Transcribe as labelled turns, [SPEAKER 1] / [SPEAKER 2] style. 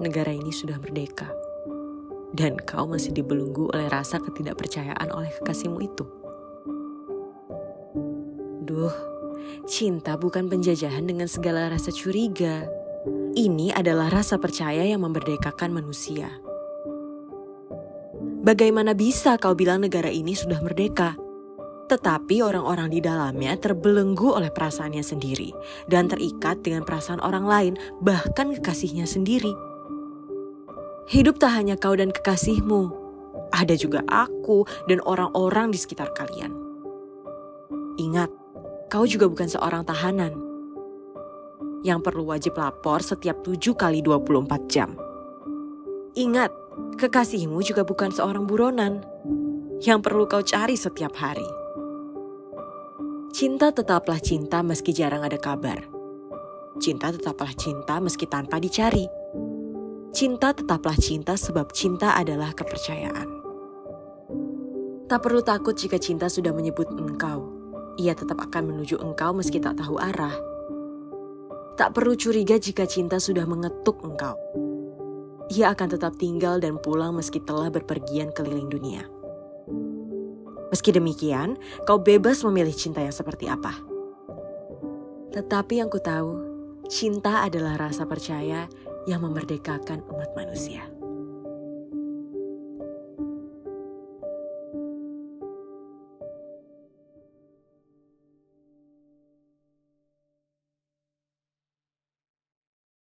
[SPEAKER 1] negara ini sudah merdeka. Dan kau masih dibelenggu oleh rasa ketidakpercayaan oleh kekasihmu itu. Duh, cinta bukan penjajahan dengan segala rasa curiga. Ini adalah rasa percaya yang memerdekakan manusia. Bagaimana bisa kau bilang negara ini sudah merdeka? Tetapi orang-orang di dalamnya terbelenggu oleh perasaannya sendiri dan terikat dengan perasaan orang lain, bahkan kekasihnya sendiri. Hidup tak hanya kau dan kekasihmu, ada juga aku dan orang-orang di sekitar kalian. Ingat, kau juga bukan seorang tahanan yang perlu wajib lapor setiap 7 kali 24 jam. Ingat, kekasihmu juga bukan seorang buronan yang perlu kau cari setiap hari. Cinta tetaplah cinta meski jarang ada kabar. Cinta tetaplah cinta meski tanpa dicari. Cinta tetaplah cinta sebab cinta adalah kepercayaan. Tak perlu takut jika cinta sudah menyebut engkau. Ia tetap akan menuju engkau meski tak tahu arah. Tak perlu curiga jika cinta sudah mengetuk engkau. Ia akan tetap tinggal dan pulang meski telah berpergian keliling dunia. Meski demikian, kau bebas memilih cinta yang seperti apa. Tetapi yang ku tahu, cinta adalah rasa percaya yang memerdekakan umat manusia.